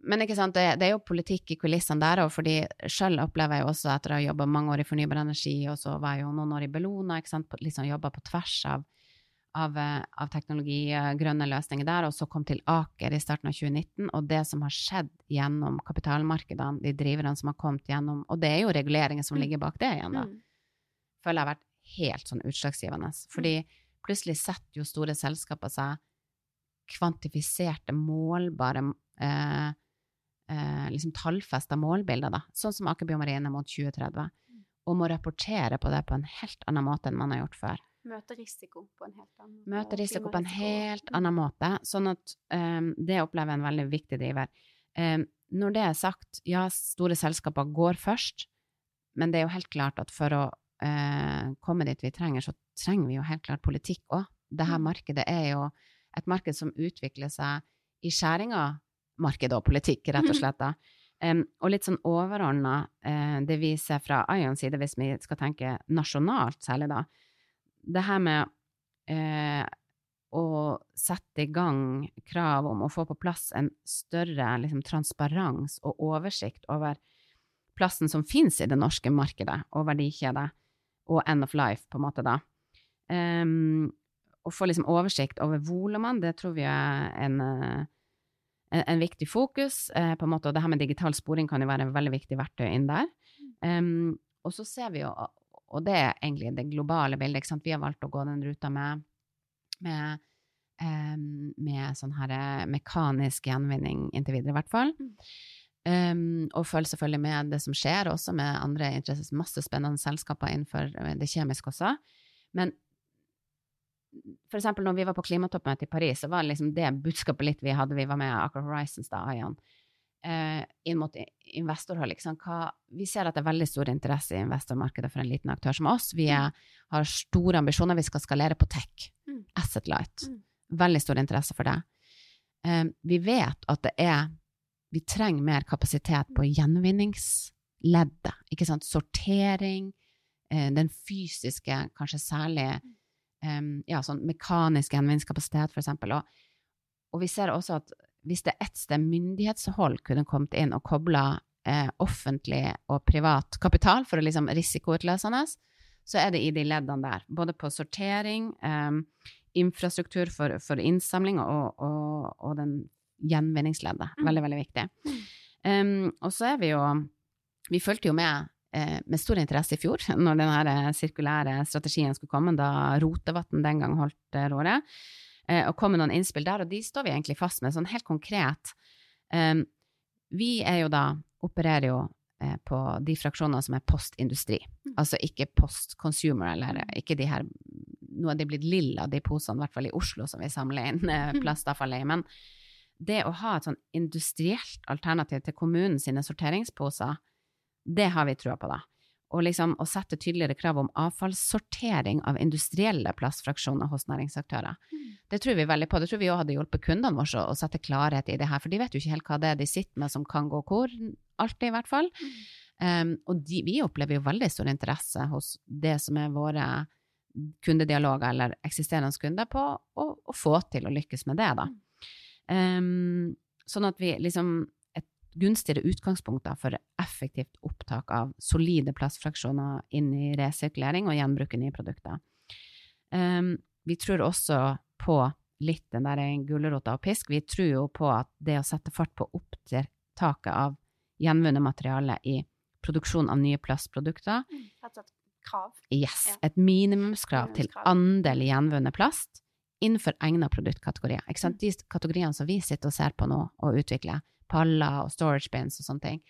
Men ikke sant, det, det, er jo politikk i kulissene der òg, fordi sjøl opplever jeg jo også etter å ha jobba mange år i fornybar energi, og så var jeg jo noen år i Bellona, ikke sant, liksom jobba på tvers av, av, uh, av teknologi, grønne løsninger der, og så kom til Aker i starten av 2019, og det som har skjedd gjennom kapitalmarkedene, de driverne som har kommet gjennom, og det er jo reguleringer som mm. ligger bak det igjen, da, mm. føler jeg har vært helt sånn utslagsgivende. Fordi mm. plutselig setter jo store selskaper seg kvantifiserte, målbare eh, eh, liksom tallfesta målbilder, da. Sånn som Aker Biomarine mot 2030. Mm. Og må rapportere på det på en helt annen måte enn man har gjort før. Møte risiko på en helt annen måte. Møte risiko på en helt mm. annen måte. Sånn at um, det opplever jeg en veldig viktig driver. Um, når det er sagt, ja, store selskaper går først, men det er jo helt klart at for å eh, komme dit vi trenger, så trenger vi jo helt klart politikk òg. Dette mm. markedet er jo et marked som utvikler seg i skjæringa marked og politikk, rett og slett. da. Um, og litt sånn overordna, uh, det vi ser fra Ions side, hvis vi skal tenke nasjonalt særlig, da, det her med uh, å sette i gang krav om å få på plass en større liksom, transparens og oversikt over plassen som finnes i det norske markedet og verdikjedet, og end of life, på en måte, da. Um, å få liksom oversikt over volumene, det tror vi er en, eh, en, en viktig fokus. Uh, på en måte, og det her med digital sporing kan jo være en veldig viktig verktøy inn der. Um, og så ser vi jo, og det er egentlig det globale bildet, ikke sant? vi har valgt å gå den ruta med, med, um, med sånn her eh, mekanisk gjenvinning inntil videre, i hvert fall. Mm. Um, og følg selvfølgelig med det som skjer, også med andre interesser, masse spennende selskaper innenfor eh, det kjemiske også. Men for eksempel når vi var på klimatoppmøtet i Paris, så var liksom det budskapet litt vi hadde, vi var med Aker Horizons da, Ayan, uh, inn mot investorhold. Liksom, hva, vi ser at det er veldig stor interesse i investormarkedet for en liten aktør som oss. Vi er, har store ambisjoner, vi skal skalere på tech, mm. Asset Light. Mm. Veldig stor interesse for det. Um, vi vet at det er vi trenger mer kapasitet på gjenvinningsleddet. Ikke sant? Sortering, eh, den fysiske, kanskje særlig ja, sånn mekanisk gjenvinningskapasitet, eksempel. Og, og vi ser også at hvis det er ett sted myndighetshold kunne kommet inn og kobla eh, offentlig og privat kapital for å liksom risikoutløsende, så er det i de leddene der. Både på sortering, eh, infrastruktur for, for innsamling og, og, og, den gjenvinningsleddet. Mm. Veldig, veldig viktig. Um, og så er vi jo Vi fulgte jo med eh, med stor interesse i fjor, når den sirkulære strategien skulle komme, da Rotevatn den gang holdt eh, rådet, eh, og kom med noen innspill der, og de står vi egentlig fast med, sånn helt konkret. Um, vi er jo da, opererer jo eh, på de fraksjonene som er postindustri, mm. altså ikke post-consumer, eller ikke de her Nå er de blitt lilla, de posene, i hvert fall i Oslo, som vi samler inn eh, plastavfallet i. Men det å ha et sånn industrielt alternativ til kommunen sine sorteringsposer, det har vi trua på, da. Og liksom å sette tydeligere krav om avfallssortering av industrielle plastfraksjoner hos næringsaktører. Mm. Det tror vi veldig på. Det tror vi òg hadde hjulpet kundene våre å sette klarhet i det her, for de vet jo ikke helt hva det er de sitter med som kan gå hvor, alltid i hvert fall. Mm. Um, og de, vi opplever jo veldig stor interesse hos det som er våre kundedialoger eller eksisterende kunder, på å få til å lykkes med det, da. Um, sånn at vi liksom gunstigere utgangspunkter for effektivt opptak av solide plastfraksjoner inn i resirkulering og gjenbruke nye produkter. Um, vi tror også på litt den der gulrota og pisk. Vi tror jo på at det å sette fart på opptaket av gjenvunnet materiale i produksjon av nye plastprodukter mm, et krav. Yes. Ja. Et minimumskrav til andel gjenvunnet plast innenfor egna produktkategorier. Mm. De kategoriene som vi sitter og ser på nå og utvikler, paller og storage bins og sånne ting,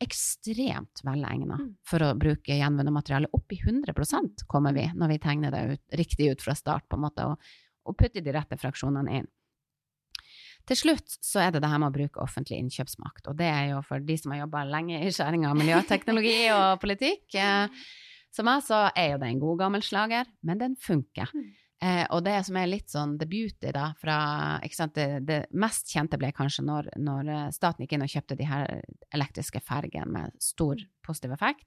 ekstremt velegna mm. for å bruke gjenvunnet materiale. Opp i 100 kommer vi når vi tegner det ut, riktig ut fra start, på en måte, og, og putter de rette fraksjonene inn. Til slutt så er det det her med å bruke offentlig innkjøpsmakt, og det er jo for de som har jobba lenge i skjæringa av miljøteknologi og politikk. Eh, som meg så er jo det en god gammel slager, men den funker. Mm. Eh, og det som er litt sånn the beauty, da, fra det, det, mest kjente ble kanskje når, når, eh, staten gikk inn og kjøpte de her elektriske fergene med stor mm. positiv effekt.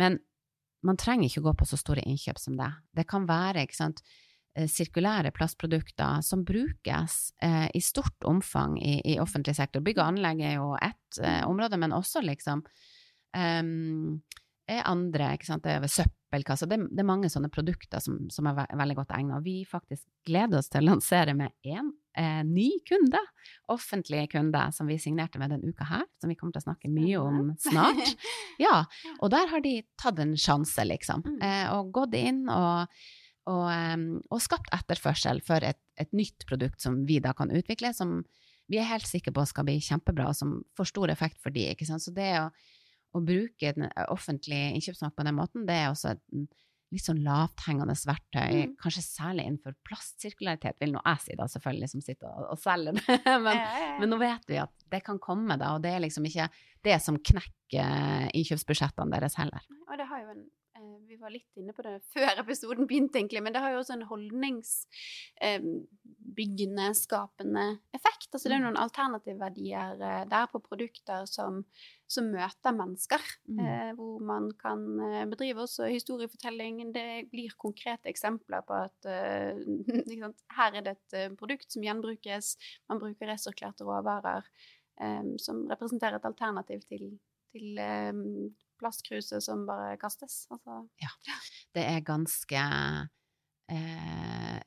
Men man trenger ikke gå på så store innkjøp som det. Det kan være sant, eh, sirkulære plastprodukter som brukes eh, i stort omfang i, i, offentlig sektor. Bygg og anlegg er jo ett eh, område, men også liksom um, er andre, ikke sant, det er søppelkasser. Det, det, er mange sånne produkter som, som er ve veldig godt egnet. Og vi faktisk gleder oss til å lansere med én eh, ny kunde, offentlig kunde, som vi signerte med denne uka her, som vi kommer til å snakke mye om snart. Ja, og der har de tatt en sjanse, liksom, mm. eh, og gått inn og og, um, og, skapt etterførsel for et, et, nytt produkt som vi da kan utvikle, som vi er helt sikre på skal bli kjempebra, og som får stor effekt for de, ikke sant. Så det å å bruke den eh, offentlige innkjøpsmakt på den måten, det er også et litt sånn lavthengende verktøy, mm. kanskje særlig innenfor plastsirkularitet, vil nå jeg si, da, selvfølgelig, som sitter og, og selger det. men, ja, ja, ja. men, nå vet vi at det kan komme, da, og det er liksom ikke det som knekker innkjøpsbudsjettene deres heller. Og det har jo en vi var litt inne på det før episoden begynte, egentlig, men det har jo også en holdningsbyggende, eh, skapende effekt. Altså det er mm. noen alternativverdier eh, der på produkter som, som møter mennesker, mm. eh, hvor man kan eh, bedrive også historiefortelling. Det blir konkrete eksempler på at her er det et produkt som gjenbrukes, man bruker resirkulerte råvarer, som representerer et alternativ til, til plastkruset som bare kastes. Altså. Ja. Det er ganske eh,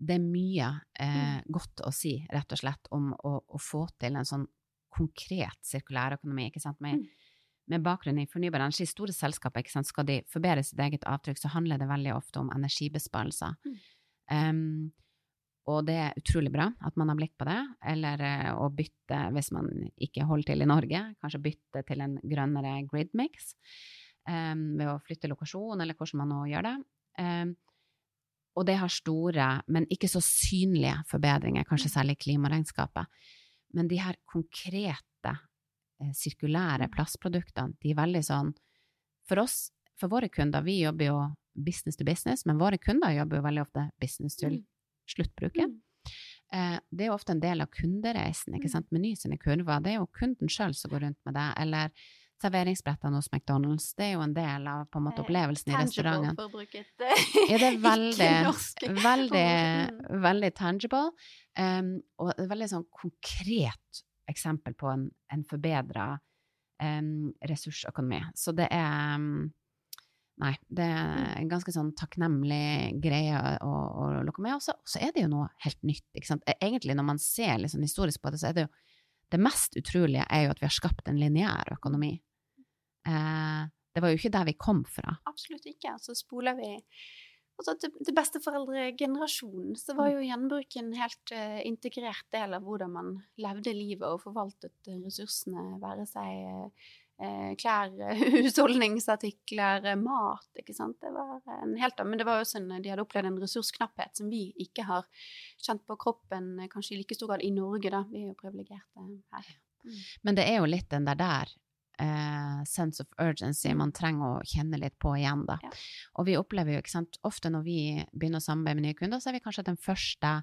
Det er mye eh, mm. godt å si, rett og slett, om å, å få til en sånn konkret sirkulærøkonomi. ikke sant, med, mm. med bakgrunn i fornybar energi. Store selskaper, ikke sant, skal de forbedre sitt eget avtrykk, så handler det veldig ofte om energibesparelser. Mm. Um, og det er utrolig bra at man har blikk på det, eller uh, å bytte, hvis man ikke holder til i Norge, kanskje bytte til en grønnere gridmix um, ved å flytte lokasjon, eller hvordan man nå gjør det. Um, og det har store, men ikke så synlige forbedringer, kanskje mm. særlig i klimaregnskapet. Men de her konkrete, uh, sirkulære mm. plastproduktene, de er veldig sånn For oss, for våre kunder, vi jobber jo business to business, men våre kunder jobber jo veldig ofte business to sluttbruket. Mm. Eh, det er ofte en del av kundereisen. ikke mm. sant? Meny sine kurver, det er jo kunden sjøl som går rundt med det. Eller serveringsbrettene hos McDonald's. Det er jo en del av på en måte Eh, opplevelsen i Tangible, restauranten. for å bruke et Ja, det er veldig, veldig. Mm. veldig tangible. Um, og et veldig sånn konkret eksempel på en, en forbedra um, ressursøkonomi. Så det er um, Nei, det er en ganske sånn takknemlig greie å, å lukke med. Og så, så er det jo noe helt nytt. Ikke sant? Egentlig, når man ser sånn historisk på det, så er det jo Det mest utrolige er jo at vi har skapt en lineær økonomi. Eh, det var jo ikke der vi kom fra. Absolutt ikke. Så spoler vi altså til, til besteforeldregenerasjonen så var jo gjenbruk en helt uh, integrert del av hvordan man levde livet og forvaltet ressursene, være seg eh, klær, husholdningsartikler, eh, mat, ikke sant. Det var en helt annen Men det var også en, de hadde opplevd en ressursknapphet som vi ikke har kjent på kroppen eh, kanskje i like stor grad i Norge, da. Vi er jo privilegerte her. Men det er jo litt den der der eh, sense of urgency man trenger å kjenne litt på igjen, da. Ja. Og vi opplever jo, ikke sant, ofte når vi begynner å samarbeide med nye kunder, så er vi kanskje den første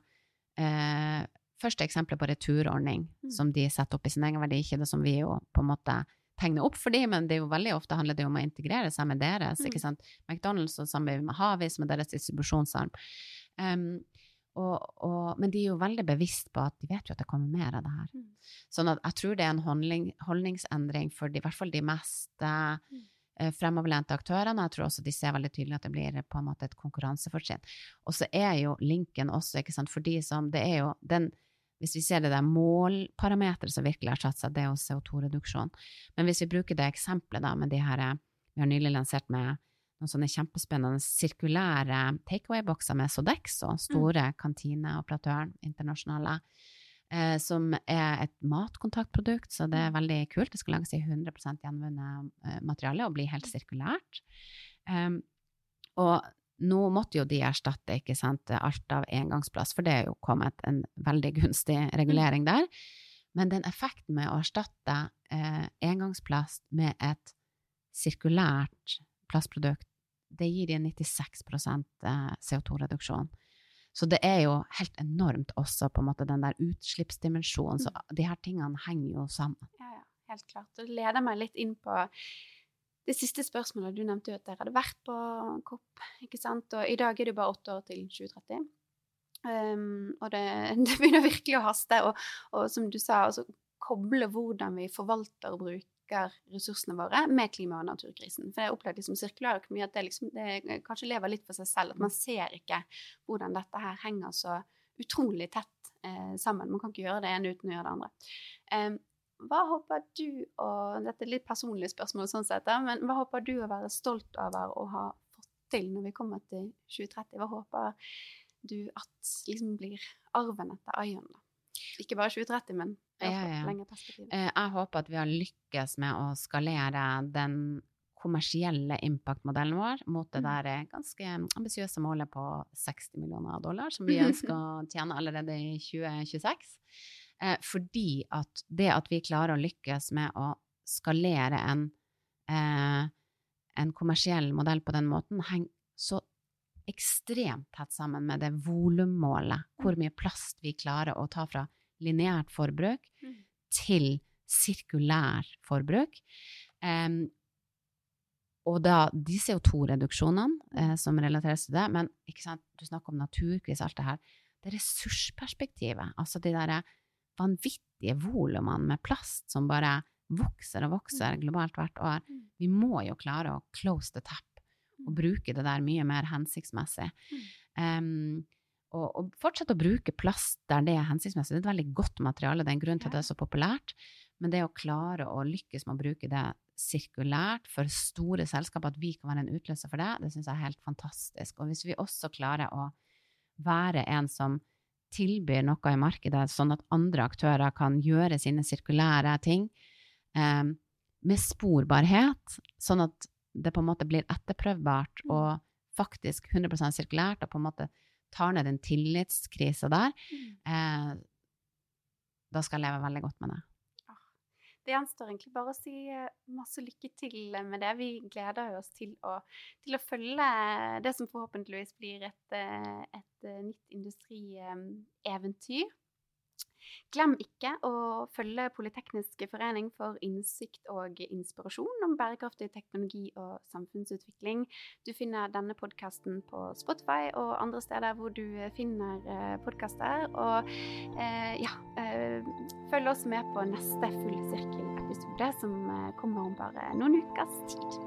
eh, første eksempelet på returordning Mm. som de setter opp i sin egen verdikjede, som vi jo på en måte tegner opp for dem, men det er jo veldig ofte handler det om å integrere seg med deres, Mm. ikke sant. McDonald's og samarbeider med Havis, med deres distribusjonsarm. Um, og, og, men de er jo veldig bevisst på at de vet jo at det kommer mer av det her. Mm. Sånn at jeg tror det er en holdning, holdningsendring for de, i hvert fall de mest eh, fremoverlente aktørene. Jeg tror også de ser veldig tydelig at det blir på en måte et konkurransefortrinn. Og så er jo linken også, ikke sant, for de som Det er jo den hvis vi ser det der målparameteret som virkelig har satt seg, det er jo CO2-reduksjon. Men hvis vi bruker det eksempelet da med de her Vi har nylig lansert med noen sånne kjempespennende sirkulære takeaway-bokser med Sodexo, store kantineoperatøren, internasjonale, eh, som er et matkontaktprodukt, så det er veldig kult. Det skal lages i 100 gjenvunnet eh, materiale og bli helt sirkulært. Um, og nå måtte jo de erstatte ikke sant, alt av engangsplass, for det er jo kommet en veldig gunstig regulering der. Men den effekten med å erstatte eh, engangsplast med et sirkulært plastprodukt, det gir de 96 eh, CO2-reduksjon. Så det er jo helt enormt også på en måte den der utslippsdimensjonen. Så de her tingene henger jo sammen. Ja, ja, helt klart. Det leder meg litt inn på det siste spørsmålet. Du nevnte jo at dere hadde vært på COP, ikke sant? Og i dag er det jo bare åtte år til 2030. Um, og det, det begynner virkelig å haste. Og, og som du sa, altså koble hvordan vi forvalter og bruker ressursene våre med klima- og naturkrisen. For jeg opplevde liksom sirkulær økonomi at det, liksom, det kanskje lever litt for seg selv. At man ser ikke hvordan dette her henger så utrolig tett eh, sammen. Man kan ikke gjøre det ene uten å gjøre det andre. Um, hva håper du å Dette er litt personlige spørsmål, sånn sett, men hva håper du å være stolt over å ha fått til når vi kommer til 2030? Hva håper du at liksom blir arven etter Ion? Ikke bare 2030, men Ja, ja. lengre perspektiv. Eh, Jeg håper at vi har lykkes med å skalere den kommersielle impact-modellen vår mot det Mm. der eh, ganske ambisiøse målet på 60 millioner dollar, som vi ønsker å tjene allerede i 2026. Eh, fordi at det at vi klarer å lykkes med å skalere en, eh, en kommersiell modell på den måten, henger så ekstremt tett sammen med det volummålet, hvor mye plast vi klarer å ta fra lineært forbruk Mm. til sirkulær forbruk. Eh, og da de CO2-reduksjonene eh, som relateres til det, men du snakker om naturkrise, alt det her, det ressursperspektivet, altså de der vanvittige volumene med plast som bare vokser og vokser globalt hvert år, Mm. vi må jo klare å close the tap og Mm. bruke det der mye mer hensiktsmessig. Um, og, og fortsette å bruke plast der det er hensiktsmessig. Det er et veldig godt materiale, det er en grunn til at det er så populært. Men det å klare å lykkes med å bruke det sirkulært for store selskaper, at vi kan være en utløser for det, det syns jeg er helt fantastisk. Og hvis vi også klarer å være en som tilbyr noe i markedet, sånn at andre aktører kan gjøre sine sirkulære ting eh, med sporbarhet, sånn at det på en måte blir etterprøvbart Mm. og faktisk 100% sirkulært, og på en måte tar ned den tillitskrisa der, Mm. eh, da skal jeg leve veldig godt med det. Det gjenstår egentlig bare å si eh, masse lykke til med det. Vi gleder oss til å, til å følge det som forhåpentligvis blir et, eh, et eh, nytt industrieventyr. Glem ikke å følge Politeknisk forening for innsikt og inspirasjon om bærekraftig teknologi og samfunnsutvikling. Du finner denne podkasten på Spotify og andre steder hvor du finner eh, podkaster. Og eh, ja, eh, følg oss med på neste Full sirkel-episode, som eh, kommer om bare noen ukers tid.